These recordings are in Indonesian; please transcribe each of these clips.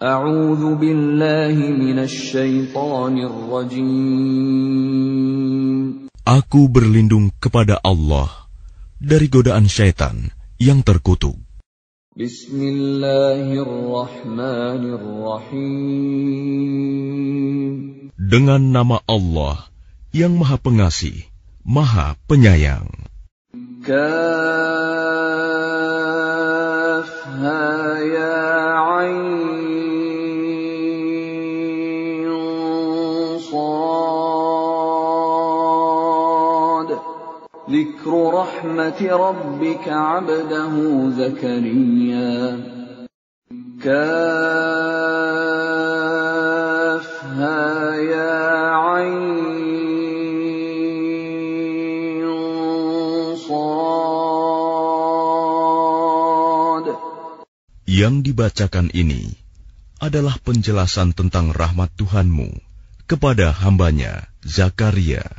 أعوذ بالله من الشيطان الرجيم Aku berlindung kepada Allah dari godaan syaitan yang terkutuk. Dengan nama Allah yang Maha Pengasih, Maha Penyayang. Kaf رحمة ربك عبده زكريا كافها يا عين صاد Yang dibacakan ini adalah penjelasan tentang rahmat Tuhanmu kepada hambanya Zakaria.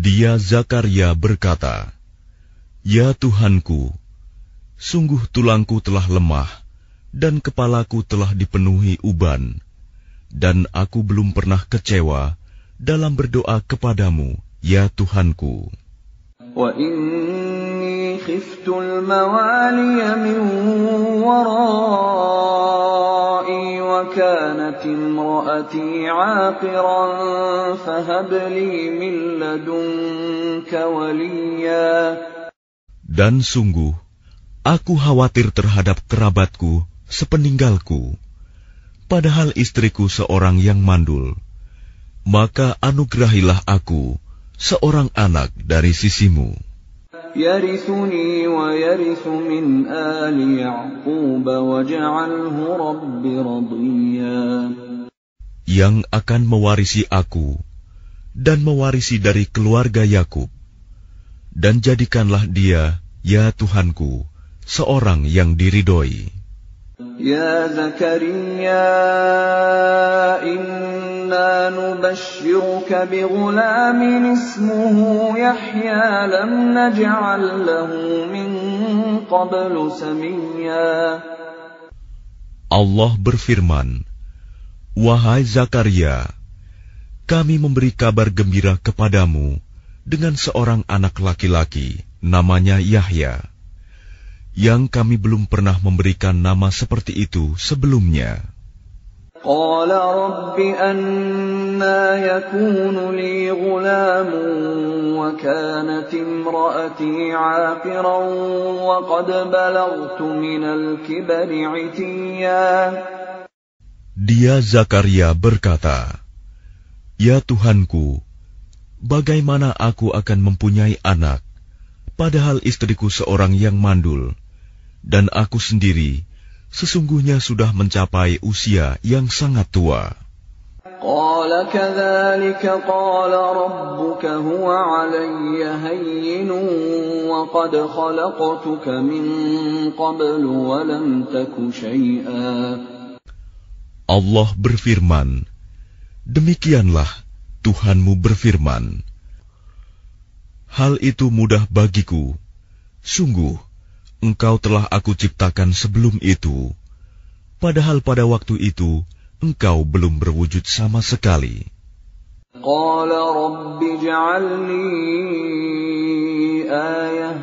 Dia Zakaria berkata, Ya Tuhanku, sungguh tulangku telah lemah dan kepalaku telah dipenuhi uban, dan aku belum pernah kecewa dalam berdoa kepadamu, ya Tuhanku. وإني خفت الموالي من ورائي وكانت امرأتي عاقرا فهب لي من لدنك وليا Dan sungguh, aku khawatir terhadap kerabatku sepeninggalku, padahal istriku seorang yang mandul. Maka anugerahilah aku seorang anak dari sisimu. يرثني ويرث من آل يعقوب واجعله رب رضيا yang akan mewarisi aku dan mewarisi dari keluarga Yakub. Dan jadikanlah dia, ya Tuhanku, seorang yang diridhoi. يا زكريا إنا نبشرك بغلام اسمه يحيى لم نجعل له من قبل سميا Allah berfirman, Wahai Zakaria, kami memberi kabar gembira kepadamu dengan seorang anak laki-laki, namanya Yahya, yang kami belum pernah memberikan nama seperti itu sebelumnya. قال رب أنا يكون لي غلام وكانت امرأتي عاقرا وقد بلغت من الكبر عتيا Dia Zakaria berkata, Ya Tuhanku, bagaimana aku akan mempunyai anak, padahal istriku seorang yang mandul, dan aku sendiri sesungguhnya sudah mencapai usia yang sangat tua. قال كذلك قال ربك هو علي هين وقد خلقتك من قبل ولم تك شيئا Allah berfirman, Demikianlah Tuhanmu berfirman, Hal itu mudah bagiku. Sungguh, engkau telah aku ciptakan sebelum itu, padahal pada waktu itu engkau belum berwujud sama sekali. Qala rabbi ja'alni ayah.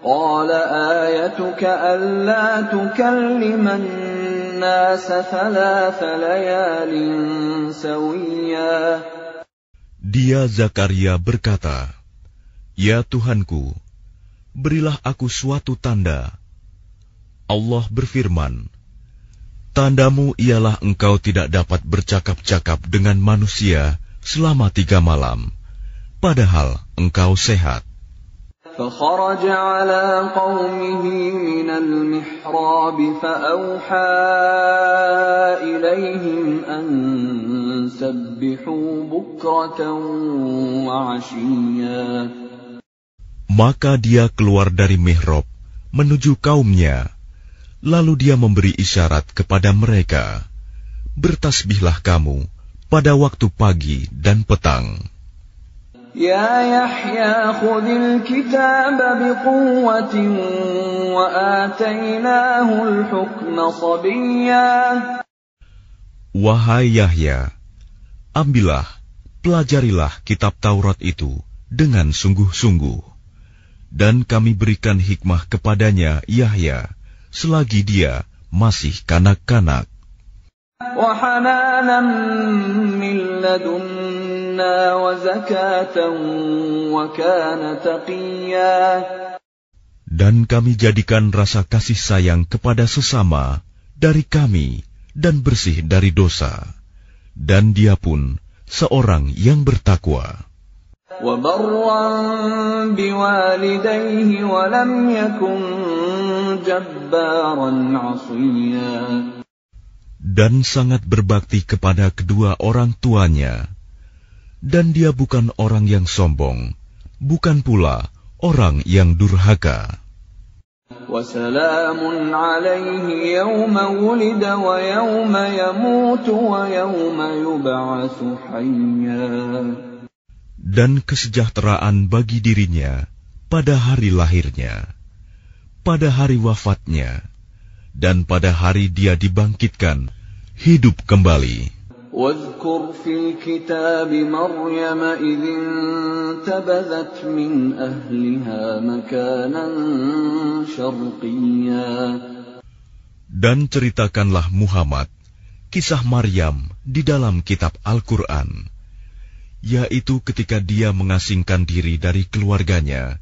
Qala ayatuka alla tukalliman. Dia Zakaria berkata, Ya Tuhanku, berilah aku suatu tanda. Allah berfirman, Tandamu ialah engkau tidak dapat bercakap-cakap dengan manusia selama tiga malam, padahal engkau sehat. فخرج على قومه من المحراب فأوحى إليهم أن سبحوا بكرة وعشيا maka dia keluar dari mihrab menuju kaumnya. Lalu dia memberi isyarat kepada mereka, "Bertasbihlah kamu pada waktu pagi dan petang." Ya Yahya khudil kitab biquwatin wa atainahu al-hukma sabiyya Wahai Yahya ambillah pelajarilah kitab Taurat itu dengan sungguh-sungguh dan kami berikan hikmah kepadanya Yahya selagi dia masih kanak-kanak. Dan kami jadikan rasa kasih sayang kepada sesama dari kami dan bersih dari dosa. Dan dia pun seorang yang bertakwa وبرا بوالديه ولم يكن جبارا عصيا dan sangat berbakti kepada kedua orang tuanya. Dan dia bukan orang yang sombong, bukan pula orang yang durhaka. وسلام عليه يوم ولد ويوم يموت ويوم يبعث حيا Dan kesejahteraan bagi dirinya pada hari lahirnya, pada hari wafatnya, dan pada hari dia dibangkitkan hidup kembali. واذكر في الكتاب مريم إذ انتبذت من أهلها مكانا شرقيا Dan ceritakanlah Muhammad kisah Maryam di dalam kitab Al-Quran, yaitu ketika dia mengasingkan diri dari keluarganya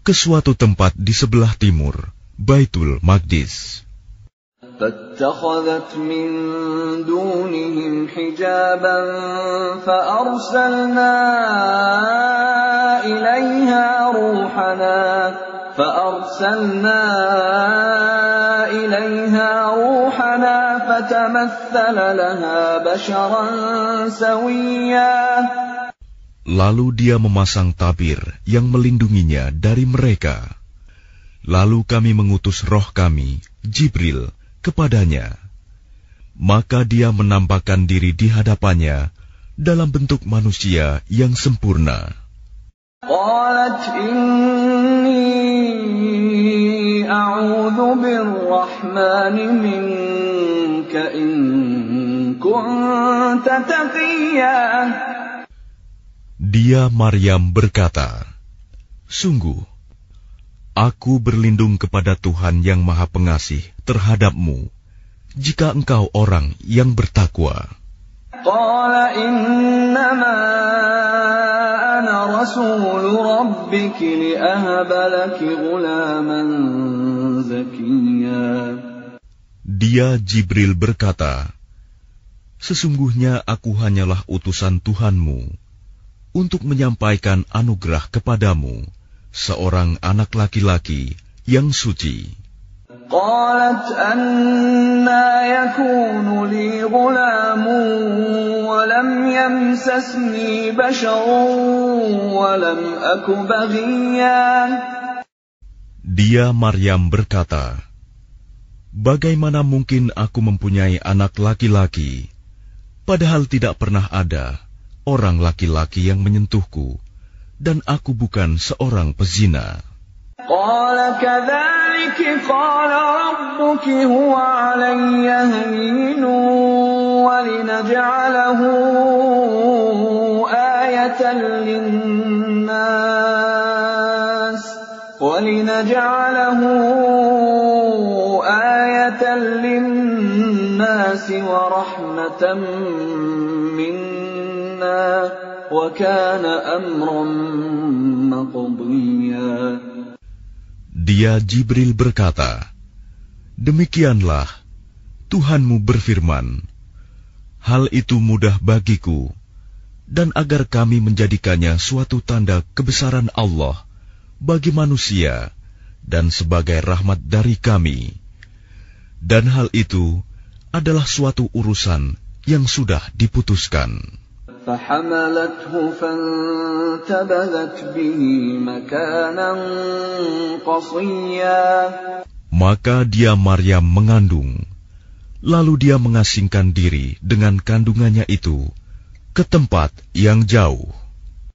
ke suatu tempat di sebelah timur, Baitul Maqdis. فاتخذت من دونهم حجابا فأرسلنا إليها روحنا فأرسلنا إليها روحنا فتمثل لها بشرا سويا Lalu dia memasang tabir yang melindunginya dari mereka. Lalu kami mengutus roh kami, Jibril, kepadanya. Maka dia menampakkan diri di hadapannya dalam bentuk manusia yang sempurna. قالت إني أعوذ بالرحمن منك إن كنت تقيا Dia Maryam berkata, Sungguh, aku berlindung kepada Tuhan yang Maha Pengasih terhadapmu, jika engkau orang yang bertakwa. Qala Dia Jibril berkata, Sesungguhnya aku hanyalah utusan Tuhanmu untuk menyampaikan anugerah kepadamu, seorang anak laki-laki yang suci. قالت أنا يكون لي غلام ولم يمسسني بشر ولم أك بغيا Dia Maryam berkata, Bagaimana mungkin aku mempunyai anak laki-laki, padahal tidak pernah ada orang laki-laki yang menyentuhku, dan aku bukan seorang pezina. قال كذلك قال ربك هو علي هين ولنجعله آية للناس ولنجعله Dia Jibril berkata Demikianlah Tuhanmu berfirman Hal itu mudah bagiku dan agar kami menjadikannya suatu tanda kebesaran Allah bagi manusia dan sebagai rahmat dari kami. Dan hal itu adalah suatu urusan yang sudah diputuskan. فحملته فانتبذت به مكانا قصيا Maka dia Maryam mengandung, lalu dia mengasingkan diri dengan kandungannya itu ke tempat yang jauh.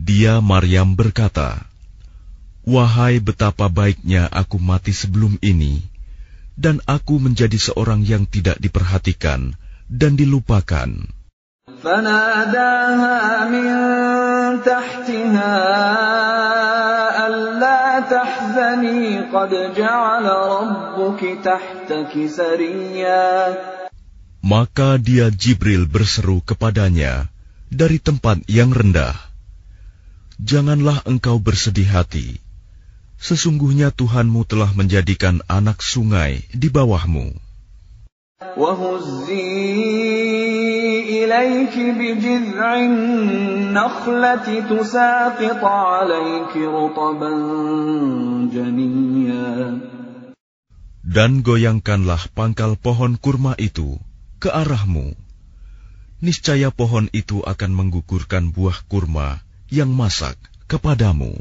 Dia Maryam berkata, Wahai betapa baiknya aku mati sebelum ini, dan aku menjadi seorang yang tidak diperhatikan dan dilupakan. فناداها من تحتها ألا تحزني قد جعل ربك تحتك سريا Maka dia Jibril berseru kepadanya dari tempat yang rendah, janganlah engkau bersedih hati. Sesungguhnya Tuhanmu telah menjadikan anak sungai di bawahmu. Dan goyangkanlah pangkal pohon kurma itu ke arahmu. Niscaya pohon itu akan menggugurkan buah kurma yang masak kepadamu.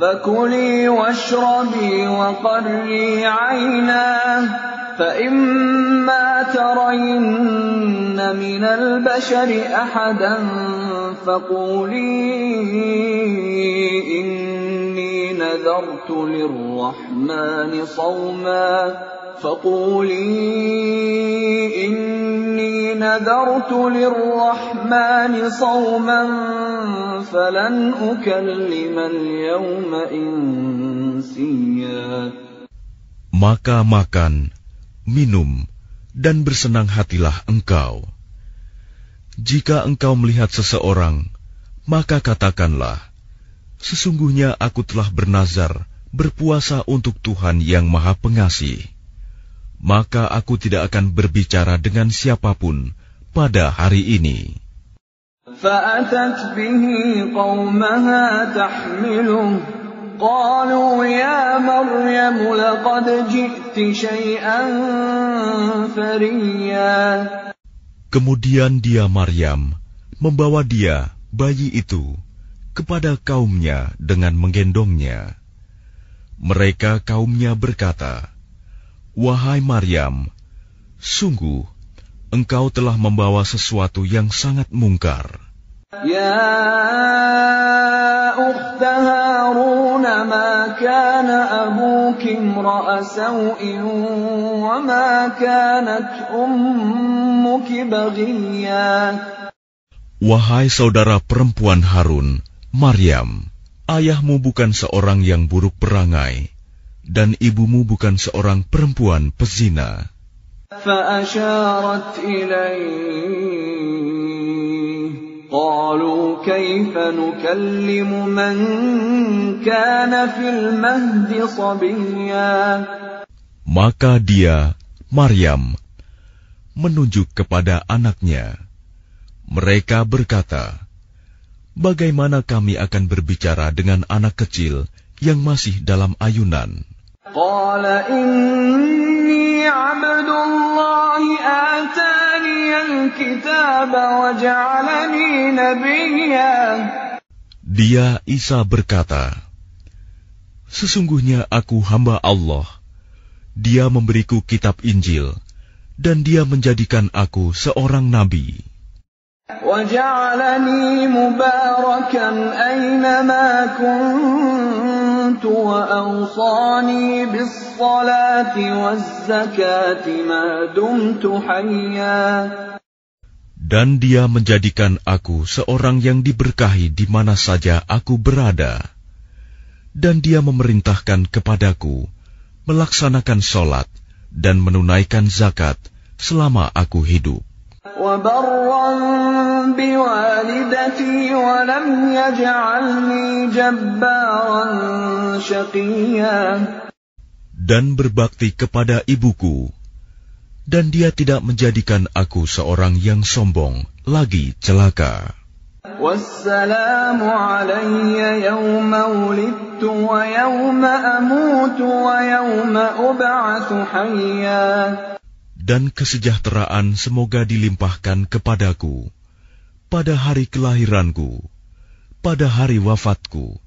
فكلي واشربي وقري عينا فإما ترين من البشر أحدا فقولي إني نذرت للرحمن صوما فقولي إني نذرت للرحمن صوما فلن أكلم اليوم إنسيا Maka makan, minum, dan bersenang hatilah engkau. Jika engkau melihat seseorang, maka katakanlah, Sesungguhnya aku telah bernazar berpuasa untuk Tuhan yang Maha Pengasih. Maka aku tidak akan berbicara dengan siapapun pada hari ini. فأتت به قومها تحمله قالوا يا مريم لقد جئت شيئا فريا Kemudian dia Maryam membawa dia, bayi itu, kepada kaumnya dengan menggendongnya. Mereka kaumnya berkata, Wahai Maryam, sungguh engkau telah membawa sesuatu yang sangat mungkar. Ya ma kana wa ma kanat ummuki. Wahai saudara perempuan Harun, Maryam, ayahmu bukan seorang yang buruk perangai dan ibumu bukan seorang perempuan pezina. فأشارت إليه قالوا كيف نكلم من كان في المهد صبيا Maka dia, Maryam, menunjuk kepada anaknya. Mereka berkata, Bagaimana kami akan berbicara dengan anak kecil yang masih dalam ayunan? قال إني عبد الله آتاني الكتاب وجعلني نبيا Dia Isa berkata, Sesungguhnya aku hamba Allah. Dia memberiku kitab Injil, dan dia menjadikan aku seorang nabi. وجعلني مباركا أينما كنت وأوصاني بالصلاة والزكاة ما دمت حيا Dan dia menjadikan aku seorang yang diberkahi di mana saja aku berada. Dan dia memerintahkan kepadaku melaksanakan sholat dan menunaikan zakat selama aku hidup. Dan berbakti kepada ibuku, dan dia tidak menjadikan aku seorang yang sombong, lagi celaka. والسلام علي يوم ولدت ويوم أموت ويوم أبعث حيا Dan kesejahteraan semoga dilimpahkan kepadaku pada hari kelahiranku, pada hari wafatku,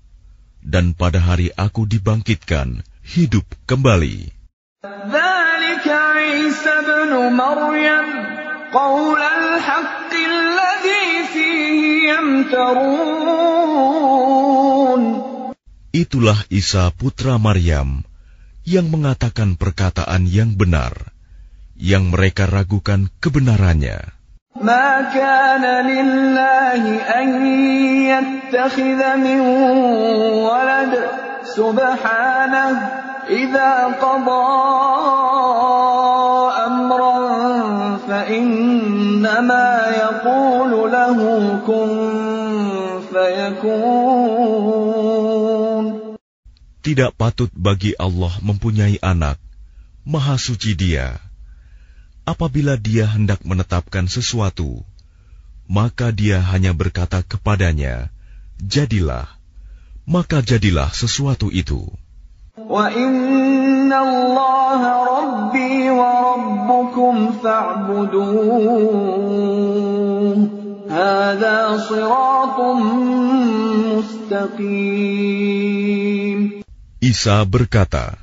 dan pada hari aku dibangkitkan hidup kembali. Itulah Isa putra Maryam yang mengatakan perkataan yang benar, yang mereka ragukan kebenarannya. ما كان لله أن يتخذ من ولد سبحانه إذا قضى أمرا فإنما يقول له كن فيكون Tidak patut bagi Allah mempunyai anak, maha suci dia. apabila dia hendak menetapkan sesuatu, maka dia hanya berkata kepadanya, "Jadilah," maka jadilah sesuatu itu. Isa berkata,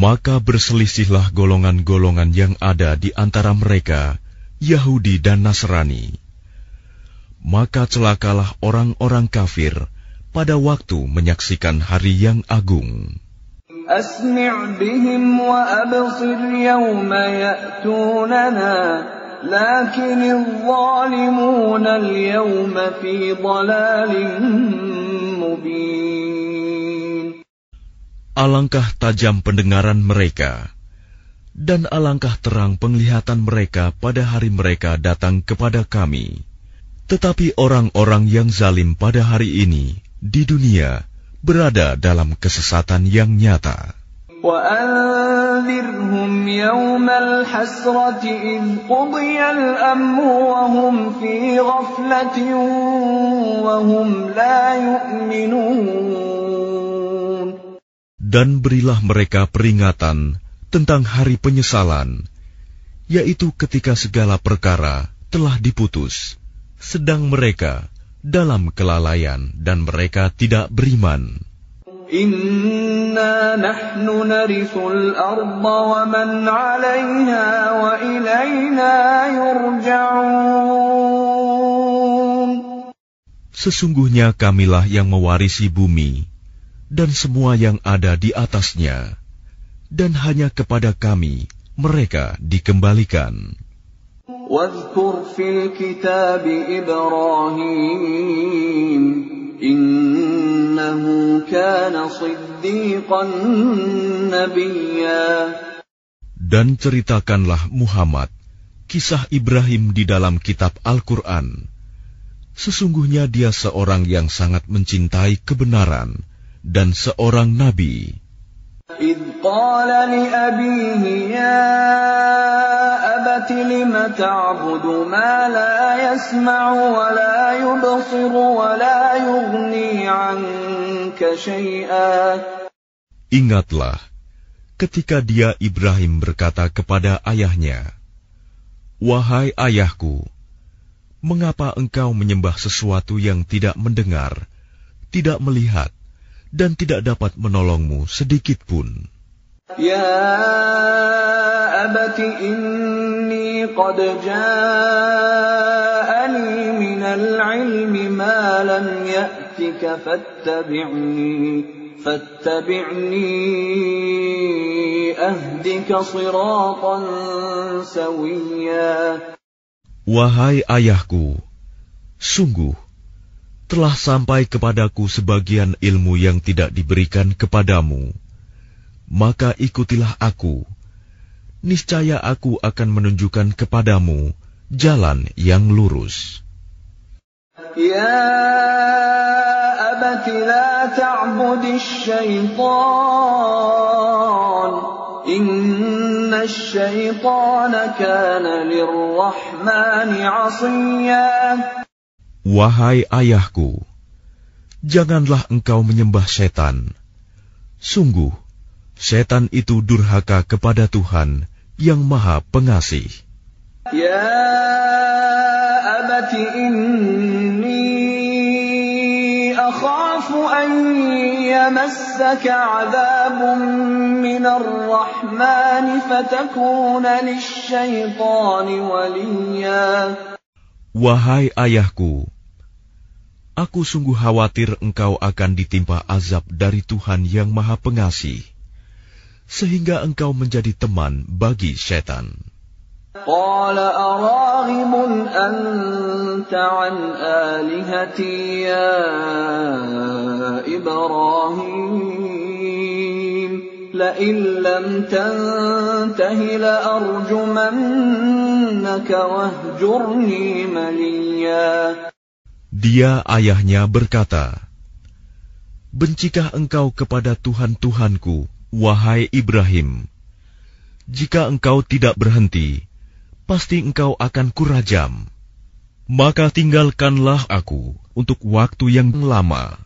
Maka berselisihlah golongan-golongan yang ada di antara mereka, Yahudi dan Nasrani. Maka celakalah orang-orang kafir pada waktu menyaksikan hari yang agung. أسمع بهم وأبصر يوم يأتوننا لكن الظالمون اليوم في ضلال مبين Alangkah tajam pendengaran mereka, dan alangkah terang penglihatan mereka pada hari mereka datang kepada kami. Tetapi orang-orang yang zalim pada hari ini di dunia berada dalam kesesatan yang nyata. وأنذرهم يوم الحسرة إذ قضي الأمر وهم في غفلة وهم لا يؤمنون dan berilah mereka peringatan tentang hari penyesalan, yaitu ketika segala perkara telah diputus, sedang mereka dalam kelalaian dan mereka tidak beriman. Inna nahnu narithul arda wa man 'alayha wa ilayna yurja'un. Sesungguhnya kamilah yang mewarisi bumi dan semua yang ada di atasnya, dan hanya kepada kami mereka dikembalikan. Dan ceritakanlah Muhammad kisah Ibrahim di dalam kitab Al-Quran. Sesungguhnya dia seorang yang sangat mencintai kebenaran dan seorang nabi. إذ قال لأبيه يا أبت لم تعبد ما لا يسمع ولا يبصر ولا يغني عنك شيئا Ingatlah ketika dia Ibrahim berkata kepada ayahnya, Wahai ayahku, mengapa engkau menyembah sesuatu yang tidak mendengar, tidak melihat, dan tidak dapat menolongmu sedikit pun. Ya abati inni qad ja'ani minal ilmi ma lam ya'tik fattabi'ni fattabi'ni ahdika siratan sawiyya Wahai ayahku, sungguh telah sampai kepadaku sebagian ilmu yang tidak diberikan kepadamu maka ikutilah aku. Niscaya aku akan menunjukkan kepadamu jalan yang lurus. Ya abati la ta'budi syaitan. Inna syaitana kana lirrahmani asiyya. Wahai ayahku, janganlah engkau menyembah setan. Sungguh, setan itu durhaka kepada Tuhan yang Maha Pengasih. Ya abati inni akhafu an yamassaka adabun min ar-rahman fatakuna lisyaitani waliya. Wahai ayahku, aku sungguh khawatir engkau akan ditimpa azab dari Tuhan yang Maha Pengasih, sehingga engkau menjadi teman bagi setan. Ibrahim لئن لم تنته لأرجمنك واهجرني مليا Dia ayahnya berkata, Bencikah engkau kepada Tuhan-Tuhanku Wahai Ibrahim, jika engkau tidak berhenti, pasti engkau akan kurajam. Maka tinggalkanlah aku untuk waktu yang lama.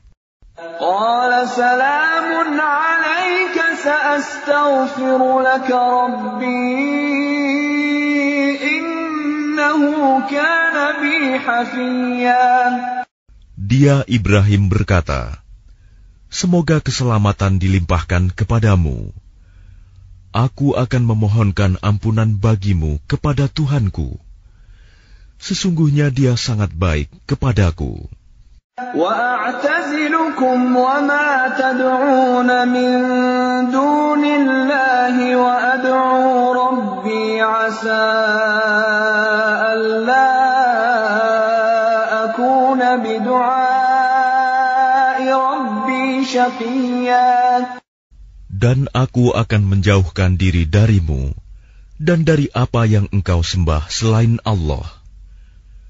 dia Ibrahim berkata, Semoga keselamatan dilimpahkan kepadamu. Aku akan memohonkan ampunan bagimu kepada Tuhanku. Sesungguhnya Dia sangat baik kepadaku. وأعتزلكم وما تدعون من دون الله وأدعو ربي عسى ألا أكون بدعاء Dan aku akan menjauhkan diri darimu dan dari apa yang engkau sembah selain Allah.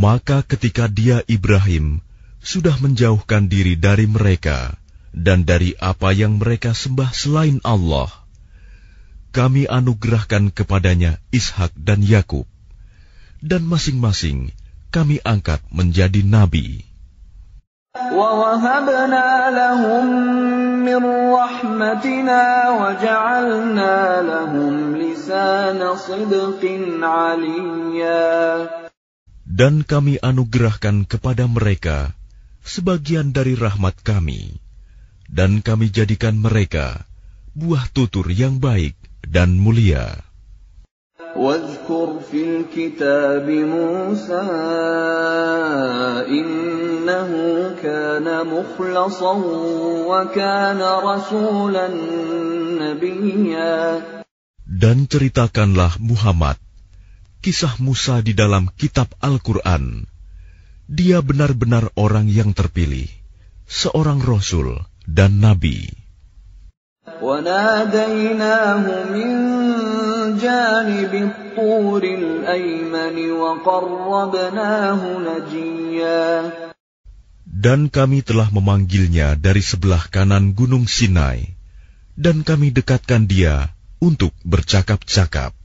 Maka ketika dia Ibrahim sudah menjauhkan diri dari mereka dan dari apa yang mereka sembah selain Allah, kami anugerahkan kepadanya Ishak dan Yakub, dan masing-masing kami angkat menjadi nabi. ووهبنا لهم من رحمتنا وجعلنا لهم لسان صدق عليا Dan kami anugerahkan kepada mereka sebagian dari rahmat kami, dan kami jadikan mereka buah tutur yang baik dan mulia. واذكر في الكتاب موسى إنه كان مخلصا وكان رسولا نبيا Dan ceritakanlah Muhammad kisah Musa di dalam kitab Al-Quran. Dia benar-benar orang yang terpilih, seorang rasul dan nabi. Dan kami telah memanggilnya dari sebelah kanan Gunung Sinai, dan kami dekatkan dia untuk bercakap-cakap.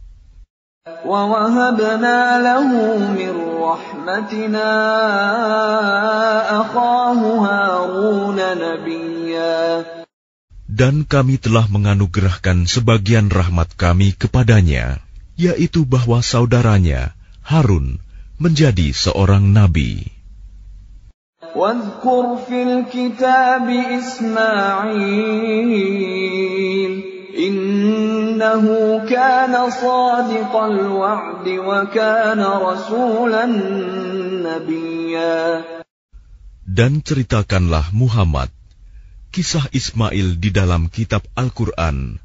ووهبنا له من رحمتنا أخاه هارون نبيا Dan kami telah menganugerahkan sebagian rahmat kami kepadanya, yaitu bahwa saudaranya, Harun, menjadi seorang nabi. واذكر في الكتاب إسماعيل إِنَّهُ كَانَ صَادِقَ الْوَعْدِ وَكَانَ رَسُولًا نَبِيًّا. Dan ceritakanlah Muhammad kisah Ismail di dalam kitab Al-Quran.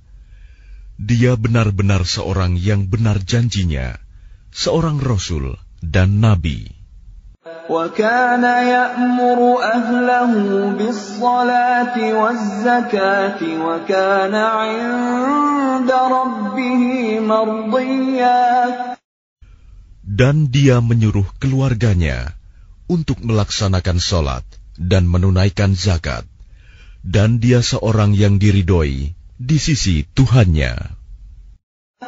Dia benar-benar seorang yang benar janjinya, seorang rasul dan nabi. وكان يأمر أهله بالصلاة والزكاة وكان عند ربه مرضيا Dan dia menyuruh keluarganya untuk melaksanakan sholat dan menunaikan zakat. Dan dia seorang yang diridhoi di sisi Tuhannya.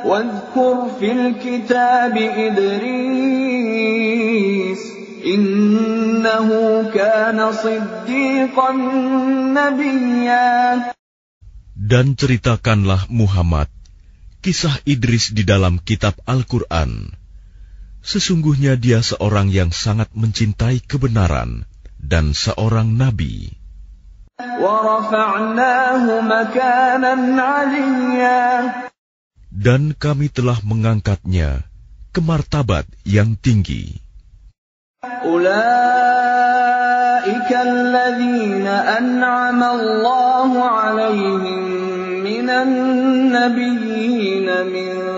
واذكر في الكتاب إدريس Innahu kana siddiqan nabiyya. Dan ceritakanlah Muhammad kisah Idris di dalam kitab Al-Quran. Sesungguhnya dia seorang yang sangat mencintai kebenaran dan seorang nabi. Dan kami telah mengangkatnya ke martabat yang tinggi. أولئك الذين أنعم الله عليهم من النبيين من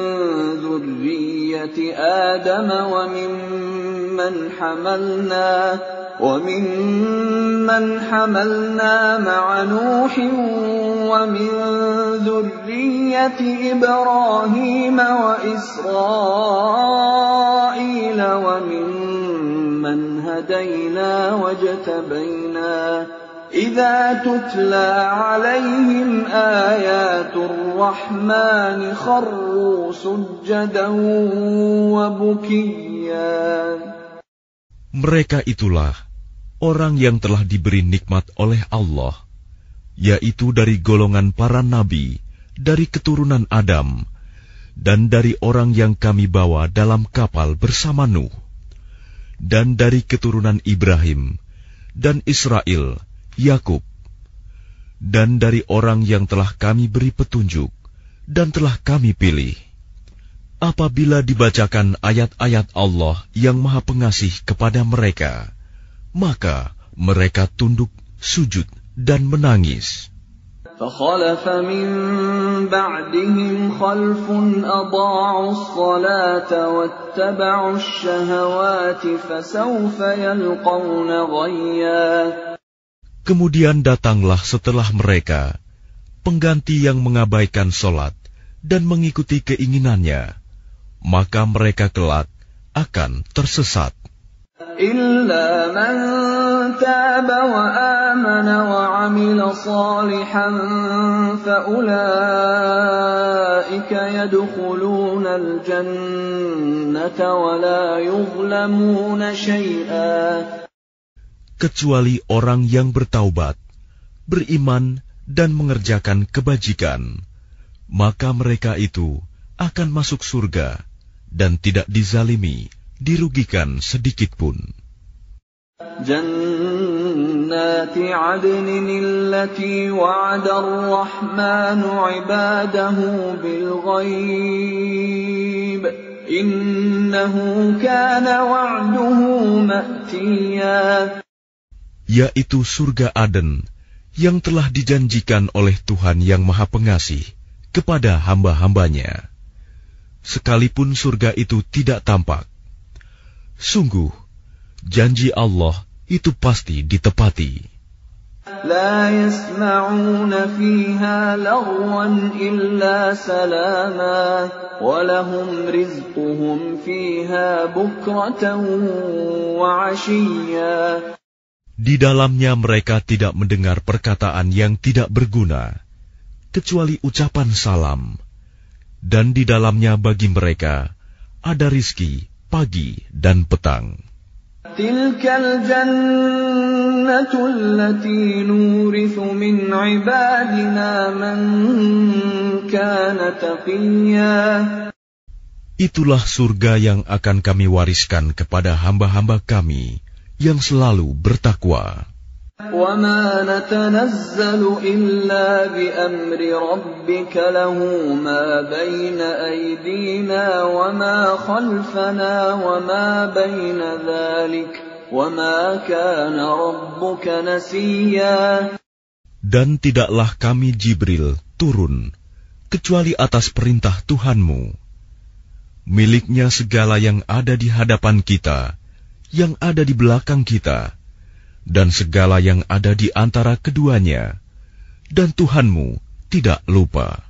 ذرية آدم وممن حملنا وممن حملنا مع نوح ومن ذرية إبراهيم وإسرائيل وممن هدينا واجتبينا إذا تتلى عليهم آيات الرحمن خروا سجدا وبكيا Mereka itulah orang yang telah diberi nikmat oleh Allah, yaitu dari golongan para nabi, dari keturunan Adam, dan dari orang yang kami bawa dalam kapal bersama Nuh, dan dari keturunan Ibrahim, dan Israel, Yakub, dan dari orang yang telah kami beri petunjuk, dan telah kami pilih. Apabila dibacakan ayat-ayat Allah yang Maha Pengasih kepada mereka, maka mereka tunduk, sujud, dan menangis. فخلف من بعدهم خلف أضاعوا الصلاة واتبعوا الشهوات فسوف يلقون غيا Kemudian datanglah setelah mereka pengganti yang mengabaikan solat dan mengikuti keinginannya, maka mereka kelak akan tersesat. إلا من تاب وآمن وعمل صالحا فأولئك يدخلون الجنة ولا يظلمون شيئا kecuali orang yang bertaubat, beriman, dan mengerjakan kebajikan, maka mereka itu akan masuk surga dan tidak dizalimi, dirugikan sedikit pun. جنات عدن التي وعد الرحمن عباده بالغيب إنه كان وعده مأتيا yaitu surga Aden yang telah dijanjikan oleh Tuhan yang Maha Pengasih kepada hamba-hambanya. Sekalipun surga itu tidak tampak, sungguh janji Allah itu pasti ditepati. لا يسمعون فيها لغوا إلا سلاما ولهم رزقهم فيها بكرة وعشيا Di dalamnya mereka tidak mendengar perkataan yang tidak berguna, kecuali ucapan salam. Dan di dalamnya bagi mereka ada rizki pagi dan petang. Itulah surga yang akan kami wariskan kepada hamba-hamba kami, yang selalu bertakwa. وما نتنزل إلا بأمر ربك له ما بين أيدينا وما خلفنا وما بين ذلك وما كان ربك نسيا Dan tidaklah kami Jibril turun kecuali atas perintah Tuhanmu. Miliknya segala yang ada di hadapan kita, yang ada di belakang kita dan segala yang ada di antara keduanya, dan Tuhanmu tidak lupa.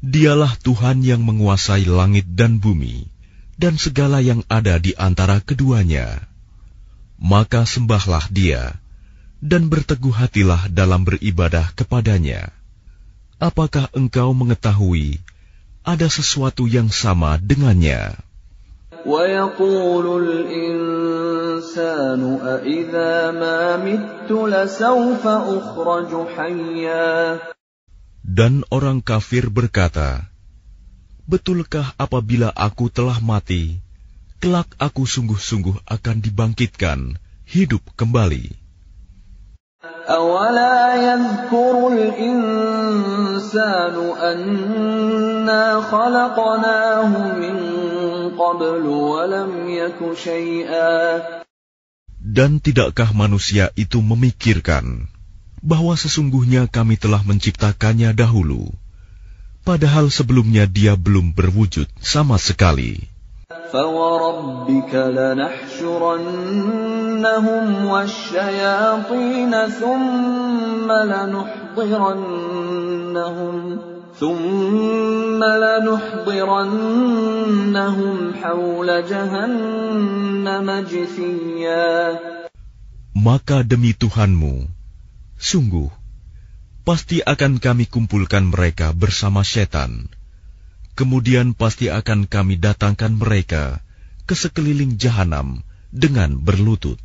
Dialah Tuhan yang menguasai langit dan bumi, dan segala yang ada di antara keduanya maka sembahlah dia dan berteguh hatilah dalam beribadah kepadanya. Apakah engkau mengetahui ada sesuatu yang sama dengannya? Dan orang kafir berkata, Betulkah apabila aku telah mati, kelak aku sungguh-sungguh akan dibangkitkan, hidup kembali? أولا يذكر الإنسان أنا خلقناه من قبل ولم يك شيئا Dan tidakkah manusia itu memikirkan bahwa sesungguhnya kami telah menciptakannya dahulu, padahal sebelumnya dia belum berwujud sama sekali. فوربك لنحشرنهم والشياطين ثم لنحضرنهم ثم لنحضرنهم حول جهنم جثيا Maka demi Tuhanmu, sungguh, pasti akan kami kumpulkan mereka bersama setan. kemudian pasti akan kami datangkan mereka ke sekeliling jahanam dengan berlutut.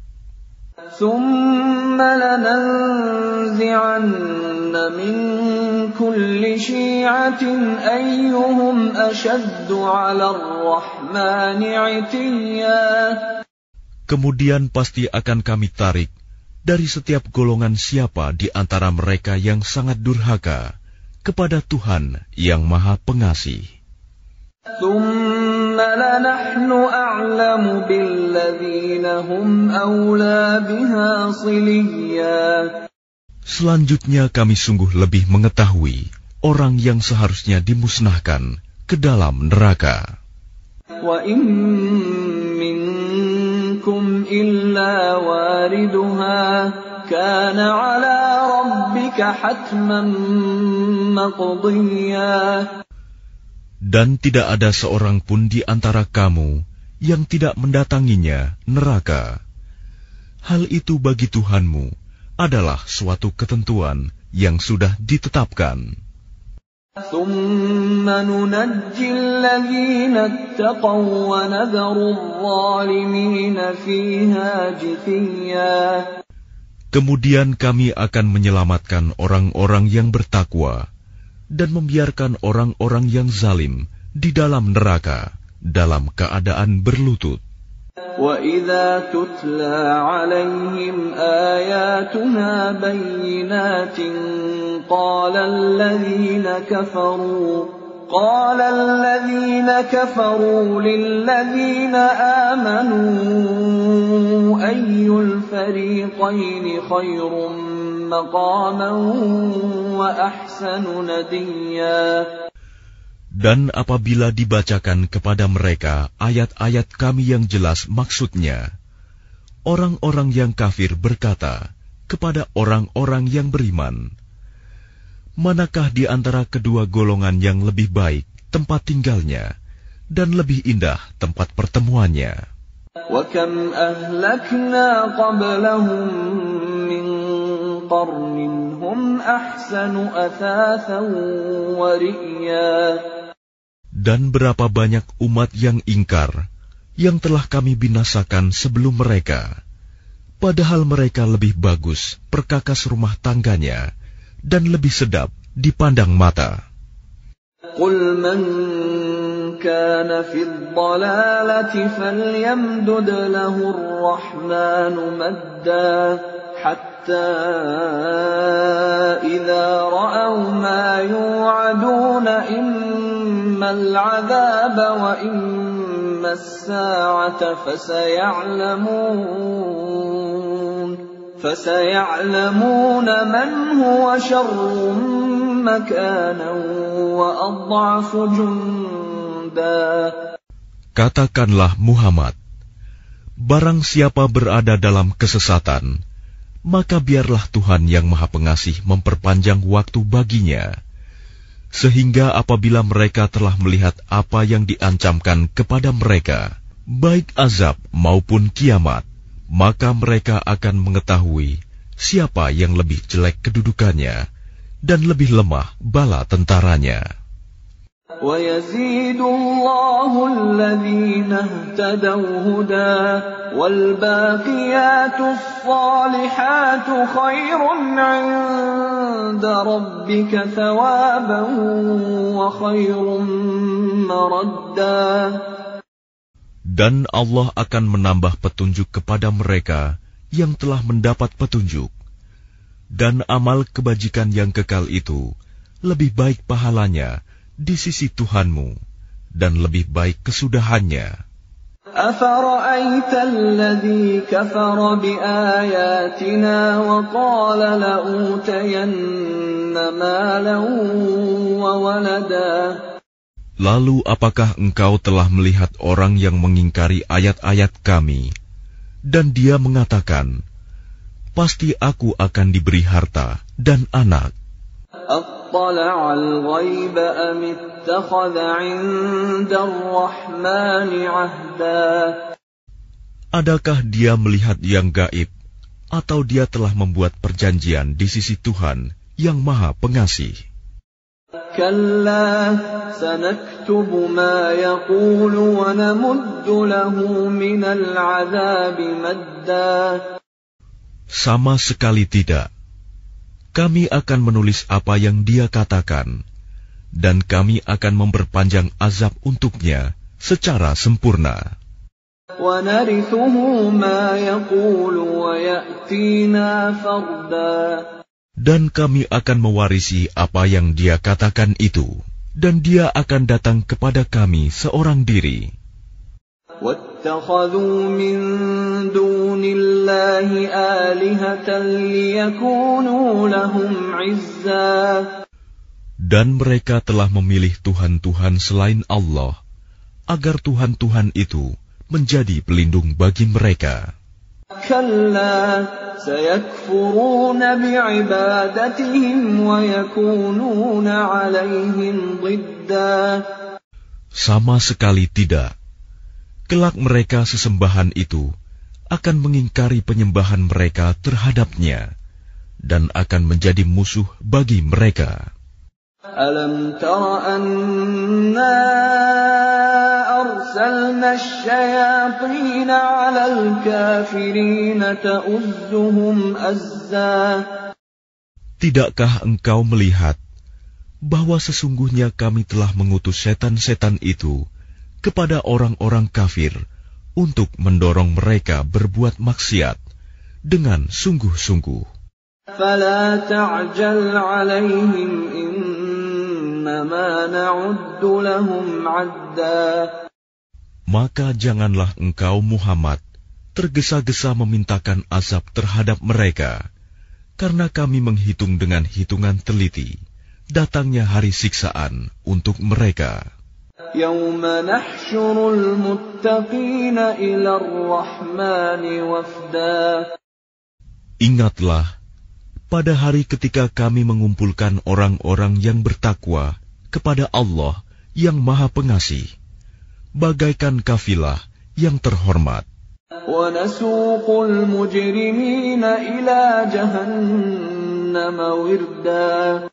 Kemudian pasti akan kami tarik dari setiap golongan siapa di antara mereka yang sangat durhaka, kepada Tuhan yang Maha Pengasih. ثم لنحن أعلم بالذين هم أولى بها صليا Selanjutnya kami sungguh lebih mengetahui orang yang seharusnya dimusnahkan ke dalam neraka. وإن منكم إلا واردها كان على ربك حتما مقضيا Dan tidak ada seorang pun di antara kamu yang tidak mendatanginya neraka. Hal itu bagi Tuhanmu adalah suatu ketentuan yang sudah ditetapkan. ثم ننجي الذين اتقوا ونذر الظالمين فيها جثيا Kemudian kami akan menyelamatkan orang-orang yang bertakwa dan membiarkan orang-orang yang zalim di dalam neraka dalam keadaan berlutut. وإذا تتلى عليهم آياتنا بينات قال الذين كفروا قال الذين كفروا للذين آمنوا أي الفريقين خير مقاما وأحسن نديا Dan apabila dibacakan kepada mereka ayat-ayat kami yang jelas maksudnya, orang-orang yang kafir berkata, kepada orang-orang yang beriman. Manakah di antara kedua golongan yang lebih baik tempat tinggalnya dan lebih indah tempat pertemuannya? وكم أهلكنا قبلهم من قرن هم أحسن أثاثا ورئيا Dan berapa banyak umat yang ingkar yang telah kami binasakan sebelum mereka, padahal mereka lebih bagus perkakas rumah tangganya dan lebih sedap dipandang mata. قل من كان في الضلالة فليمدد له الرحمن مدا حتى إذا رأوا ما يوعدون إما العذاب وإما الساعة فسيعلمون فسيعلمون من هو شر مكانا وأضعف جندا Katakanlah Muhammad, barang siapa berada dalam kesesatan, maka biarlah Tuhan yang Maha Pengasih memperpanjang waktu baginya, sehingga apabila mereka telah melihat apa yang diancamkan kepada mereka, baik azab maupun kiamat, maka mereka akan mengetahui siapa yang lebih jelek kedudukannya dan lebih lemah bala tentaranya. ويزيد الله الذين اهتدوا هدى والباقيات الصالحات خير عند ربك ثوابا وخير مردا dan Allah akan menambah petunjuk kepada mereka yang telah mendapat petunjuk. Dan amal kebajikan yang kekal itu lebih baik pahalanya di sisi Tuhanmu dan lebih baik kesudahannya. Lalu apakah engkau telah melihat orang yang mengingkari ayat-ayat kami? Dan dia mengatakan, Pasti aku akan diberi harta dan anak. Adakah dia melihat yang gaib, atau dia telah membuat perjanjian di sisi Tuhan yang Maha Pengasih? كلا سنكتب ما يقول ونمد له من العذاب مدا Sama sekali tidak. Kami akan menulis apa yang dia katakan, dan kami akan memperpanjang azab untuknya secara sempurna. ونرثه ما يقول ويأتينا فردا dan kami akan mewarisi apa yang dia katakan itu, dan dia akan datang kepada kami seorang diri. Dan mereka telah memilih Tuhan-Tuhan selain Allah, agar Tuhan-Tuhan itu menjadi pelindung bagi mereka. كلا سيكفرون بعبادتهم ويكونون عليهم ضدا Sama sekali tidak. Kelak mereka sesembahan itu akan mengingkari penyembahan mereka terhadapnya dan akan menjadi musuh bagi mereka. ألم تر أنا أرسلنا الشياطين على الكافرين تؤزهم أزا Tidakkah engkau melihat bahwa sesungguhnya kami telah mengutus setan-setan itu kepada orang-orang kafir untuk mendorong mereka berbuat maksiat dengan sungguh-sungguh? فلا تعجل عليهم إنما نعد لهم عدا Maka janganlah engkau Muhammad tergesa-gesa memintakan azab terhadap mereka, karena kami menghitung dengan hitungan teliti datangnya hari siksaan untuk mereka. يوم نحشر المتقين إلى الرحمن وفدا Ingatlah pada hari ketika kami mengumpulkan orang-orang yang bertakwa kepada Allah yang Maha Pengasih, bagaikan kafilah yang terhormat. ونسوق المجرمين إلى جهنم وردا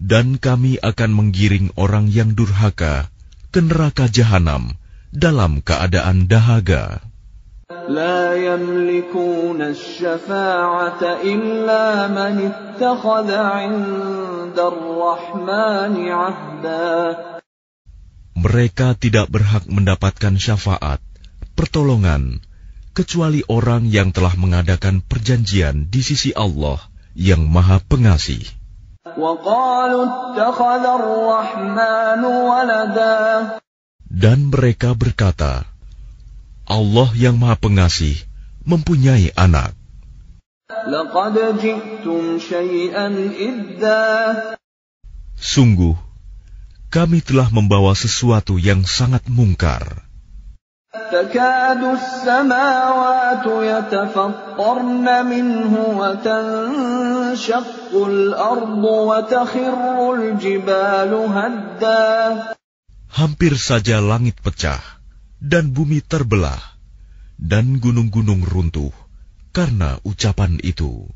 Dan kami akan menggiring orang yang durhaka ke neraka jahanam dalam keadaan dahaga. لا يملكون الشفاعة إلا من اتخذ عند الرحمن عهدا mereka tidak berhak mendapatkan syafaat, pertolongan, kecuali orang yang telah mengadakan perjanjian di sisi Allah yang Maha Pengasih. Dan mereka berkata, Allah yang Maha Pengasih mempunyai anak. Sungguh, kami telah membawa sesuatu yang sangat mungkar. تكاد السماوات يتفطرن منه وتنشق الأرض وتخر الجبال هدا Hampir saja langit pecah dan bumi terbelah dan gunung-gunung runtuh karena ucapan itu.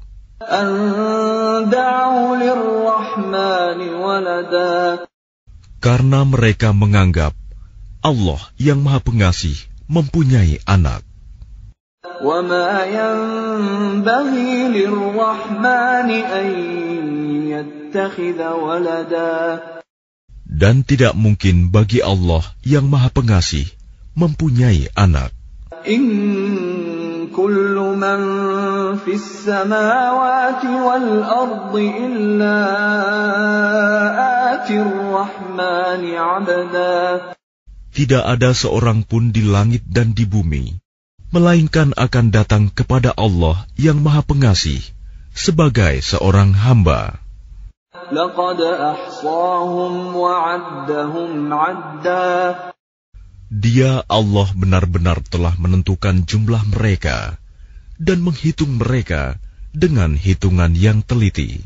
أن دعوا للرحمن ولدا karena mereka menganggap Allah yang Maha Pengasih mempunyai anak. Dan tidak mungkin bagi Allah yang Maha Pengasih mempunyai anak. في السماوات والأرض إلا آتي الرحمن عبدا Tidak ada seorang pun di langit dan di bumi, melainkan akan datang kepada Allah yang Maha Pengasih sebagai seorang hamba. لقد أحصاهم وعدهم عدا Dia Allah benar-benar telah menentukan jumlah mereka dan menghitung mereka dengan hitungan yang teliti.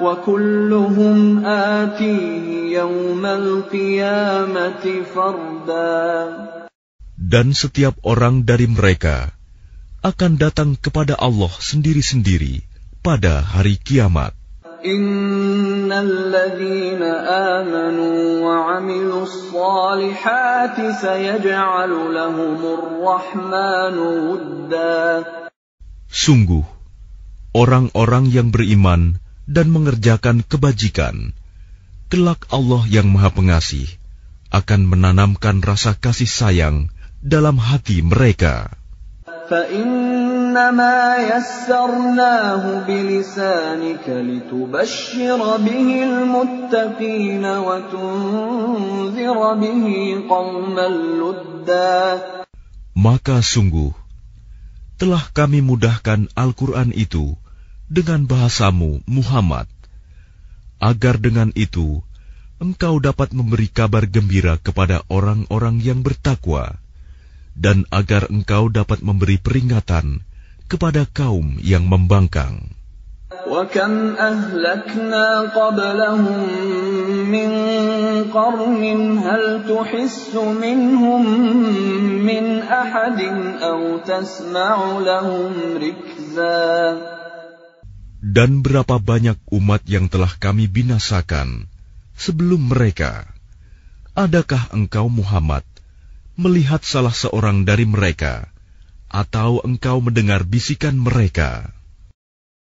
وكلهم آتيه يوم القيامة فردا Dan setiap orang dari mereka akan datang kepada Allah sendiri-sendiri pada hari kiamat. إن الذين آمنوا وعملوا الصالحات سيجعل لهم الرحمن ودا Sungguh, orang-orang yang beriman dan mengerjakan kebajikan, kelak Allah yang Maha Pengasih akan menanamkan rasa kasih sayang dalam hati mereka. Maka sungguh telah kami mudahkan Al-Quran itu dengan bahasamu, Muhammad, agar dengan itu engkau dapat memberi kabar gembira kepada orang-orang yang bertakwa, dan agar engkau dapat memberi peringatan kepada kaum yang membangkang. وكم أهلكنا قبلهم من قرن هل تحس منهم من أحد أو تسمع لهم ركزا Dan berapa banyak umat yang telah kami binasakan sebelum mereka? Adakah engkau Muhammad melihat salah seorang dari mereka, atau engkau mendengar bisikan mereka?